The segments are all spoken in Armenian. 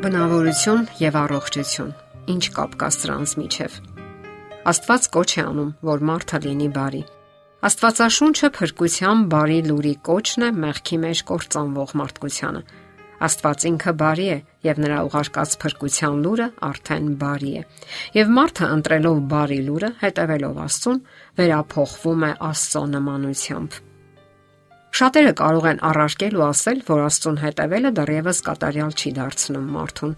Բնավորություն եւ առողջություն։ Ինչ կապ կա սրանց միջև։ Աստված կոչ է անում, որ մարդը լինի բարի։ Աստվածաշունչը փրկության բարի լուրի կոչն է մեղքի մեջ կործանվող մարդկությանը։ Աստված ինքը բարի է եւ նրա ուղարկած փրկության լուրը արդեն բարի է։ Եվ մարդը ընտրելով բարի լուրը, հետևելով Աստծուն, վերափոխվում է Աստծո նմանությամբ։ Շատերը կարող են առարկել ու ասել, որ Աստծուն հետևելը դեռևս կատարյալ չի դարձնում մարդուն։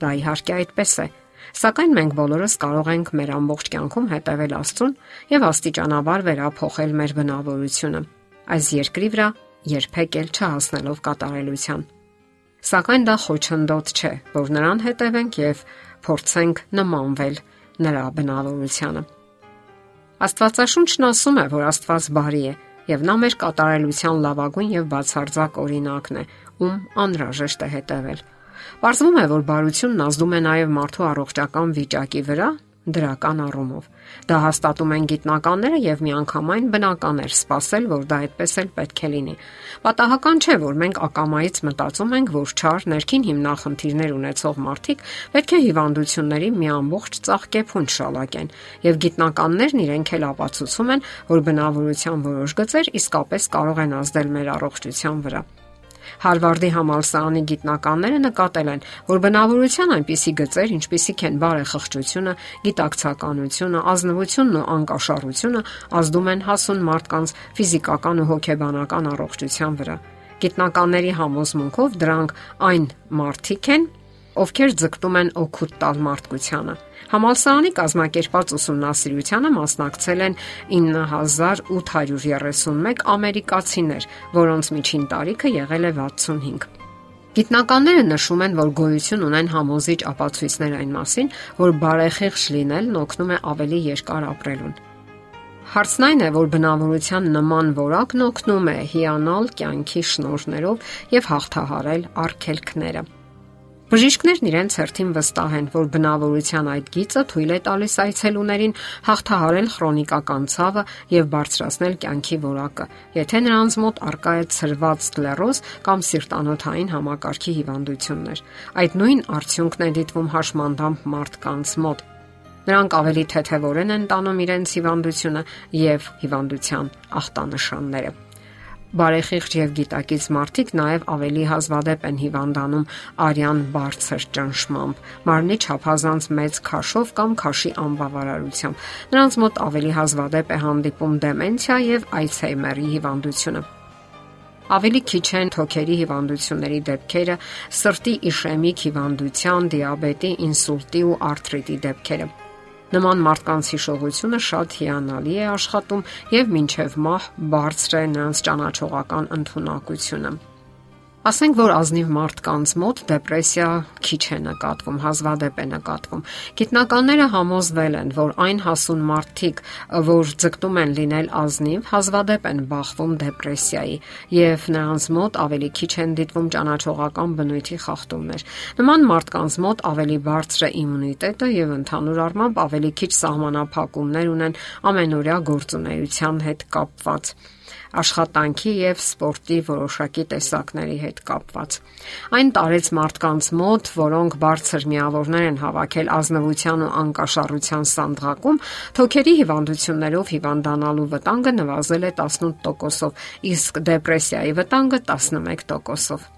Դա իհարկե այդպես է, Սակայն մենք բոլորս կարող ենք մեր ամբողջ կյանքում հետևել Աստծուն եւ աստիճանաբար վերափոխել մեր բնավորությունը։ Այս երկրի վրա երբեք էլ չհասնելով կատարելության։ Սակայն դա խոչընդոտ չէ, որ նրան հետևենք եւ փորձենք նմանվել նրա բնավորությանը։ Աստվածաշունչն ասում է, որ Աստված բարի է եւ նա մեր կատարելության լավագույն եւ բացարձակ օրինակն է, ում անհրաժեշտ է հետևել։ Պարզվում է, որ բարությունն ազդում է նաև մարդու առողջական վիճակի վրա դրական առումով։ Դա հաստատում են գիտնականները եւ միանգամայն բնական էր սпасել, որ դա այդպես էլ պետք է լինի։ Պատահական չէ, որ մենք ակամայից մտածում ենք, որ չար ներքին հիմնախնդիրներ ունեցող մարդիկ պետք է հիվանդությունների մի ամբողջ ծաղկեփուն շալակեն, եւ գիտնականներն իրենք էլ ապացուցում են, որ բնավորության որոշ գծեր իսկապես կարող են ազդել մեր առողջության վրա։ Հարվարդի համալսարանի գիտնականները նկատել են, որ բնավորության այնպիսի գծեր, ինչպիսիք են բարեխղճությունը, գիտակցականությունը, ազնվությունն ու անկաշառությունը, ազդում են հասուն մարդկանց ֆիզիկական ու հոգեբանական առողջության վրա։ Գիտնականների համոզմունքով դրանք այն մարդիկ են, ովքեր ձգտում են օգուտ տալ մարդկությանը։ Համալսարանի կազմակերպած ուսումնասիրությանը մասնակցել են 9831 ամերիկացիներ, որոնց միջին տարիքը եղել է 65։ Գիտնականները նշում են, որ գոյություն ունեն համոզիչ ապացույցներ այն մասին, որ բարեխիղճ լինելն օգնում է ավելի երկար ապրելուն։ Հարցն այն է, որ բնավորության նման որակն օգնում է հիանալ կյանքի շնորհներով եւ հաղթահարել արգելքները։ Բժիշկներն իրենց հերթին վստահ են, որ բնավորության այդ գիծը թույլ է տալիս այցելուներին հաղթահարել քրոնիկական ցավը եւ բարձրացնել կյանքի որակը, եթե նրանց մոտ արկա է ցրված սկլերոզ կամ սիրտանոթային համակարգի հիվանդություններ։ Այդ նույն արդյունքն է դիտվում հաշմանդամփ մարդկանց մոտ Նրանք ավելի թեթևորեն են տանում իրենց հիվանդությունը եւ հիվանդության ախտանշանները բարեխիղճ եւ գիտակից մարդիկ նաեւ ավելի հազվադեպ են հիվանդանում արյան բարձր ճնշմամբ, մարմնի չափազանց մեծ քաշով կամ քաշի անբավարարությամբ։ Նրանց մոտ ավելի հազվադեպ է հանդիպում դեմենցիա եւ Alzheimer-ի հիվանդությունը ավելի քիչ են թոքերի հիվանդությունների դեպքերը, սրտի իշեմիկ հիվանդության, դիաբետի, ինսուլտի ու արթրիտի դեպքերը։ Նման մարդկանց հիշողությունը շատ հիանալի է աշխատում եւ մինչեւ մահ բարձր է նրանց ճանաչողական ընդունակությունը։ Ասենք որ ազնիվ մարդկանց մոտ դեպրեսիա քիչ է նկատվում, հազվադեպ է նկատվում։ Գիտնականները համոզվել են, որ այն հասուն մարդիկ, որ ձգտում են լինել ազնիվ, հազվադեպ են բախվում դեպրեսիայի եւ նրանց մոտ ավելի քիչ են դիտվում ճանաչողական բնույթի խախտումներ։ Նման մարդկանց մոտ ավելի բարձր է իմունիտետը եւ ընդհանուր առմամբ ավելի քիչ սահմանափակումներ ունեն ամենօրյա գործունեության հետ կապված աշխատանքի եւ սպորտի որոշակի տեսակների հետ կապված։ Այն տարեց մարդկանց մոտ, որոնք բարձր միավորներ են հավաքել ազնվության ու անկաշառության սանդղակում, թոքերի հիվանդություններով հիվանդանալու վտանգը նվազել է 18%-ով, իսկ դեպրեսիայի վտանգը 11%-ով։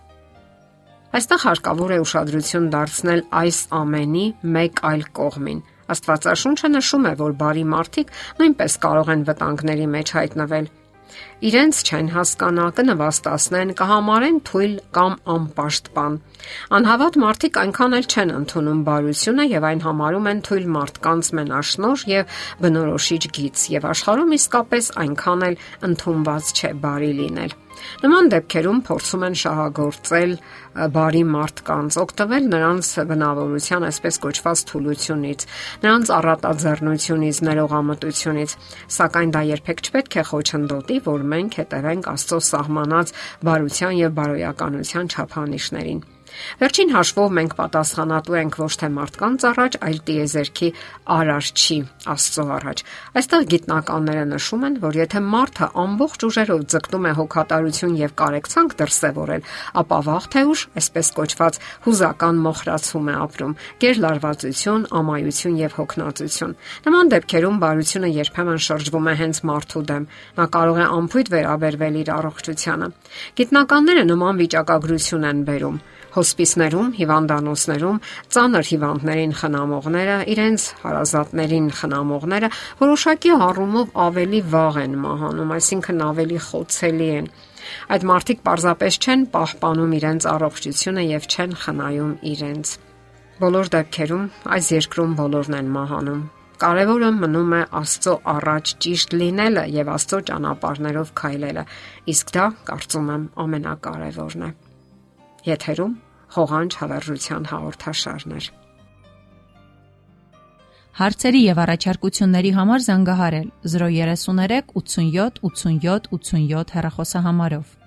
Այստեղ հարկավոր է ուշադրություն դարձնել այս ամենի մեկ այլ կողմին։ Աստվածաշունչը նշում է, որ բարի մարդիկ նույնպես կարող են վտանգների մեջ հայտնվել Իրենց չեն հասկանա, կնվաստացնեն, կհամարեն թույլ կամ անպաշտպան։ Անհավատ մարդիկ այնքան էլ չեն ընդունում բարությունը եւ այն համարում են թույլ մարդկանց մենաշնոր եւ բնորոշիչ գիծ եւ աշխարհում իսկապես այնքան էլ ընդունված չէ բարի լինել։ Նման դեպքերում փորձում են շահագործել բարի մարդկանց, օգտվել նրանց բնավորության այսպես կոչված թուլությունից, նրանց առատաձեռնությունից, ներողամտությունից, սակայն դա երբեք չպետք է խոչընդոտի, որ մենք հետևենք Աստծո սահմանած բարության եւ բարոյականության չափանիշներին։ Վերջին հաշվով մենք պատասխանատու ենք ոչ թե մարդկանց առաջ, այլ տիեզերքի արարչի Աստծո առաջ։ Այստեղ գիտնականները նշում են, որ եթե մարդը ամբողջ ուժերով ձգտում է հոգատարություն եւ կարեկցանք դրսեւորել, ապա վաղ թե ուշ, այսպես կոչված, հուզական մոխրացում է ապրում՝ գերլարվածություն, ամայություն եւ հոգնածություն։ Նման դեպքերում բարությունը երբեմն շրջվում է հենց մարդու դեմ։ Նա կարող է ամփույթ վերաբերվել իր առողջությանը։ Գիտնականները նման վիճակագրություն են բերում հոսպիսներում, հիվանդանոցներում ծանր հիվանդներին խնամողները, իրենց հարազատներին խնամողները որոշակի առումով ավելի վաղ են մահանում, այսինքն ավելի խոցելի են։ Այդ մարդիկ պարզապես չեն պահպանում իրենց առողջությունը եւ չեն խնայում իրենց։ Բոլոր դեպքերում այս երկրում բոլորն են մահանում։ Կարևորը մնում է Աստծո առաջ ճիշտ լինելը եւ Աստծո ճանապարներով քայլելը, իսկ դա, կարծում եմ, ամենակարևորն է։ Եթերում հողանջ հավերժության հաղորդաշարներ։ Հարցերի եւ առաջարկությունների համար զանգահարել 033 87 87 87 հեռախոսահամարով։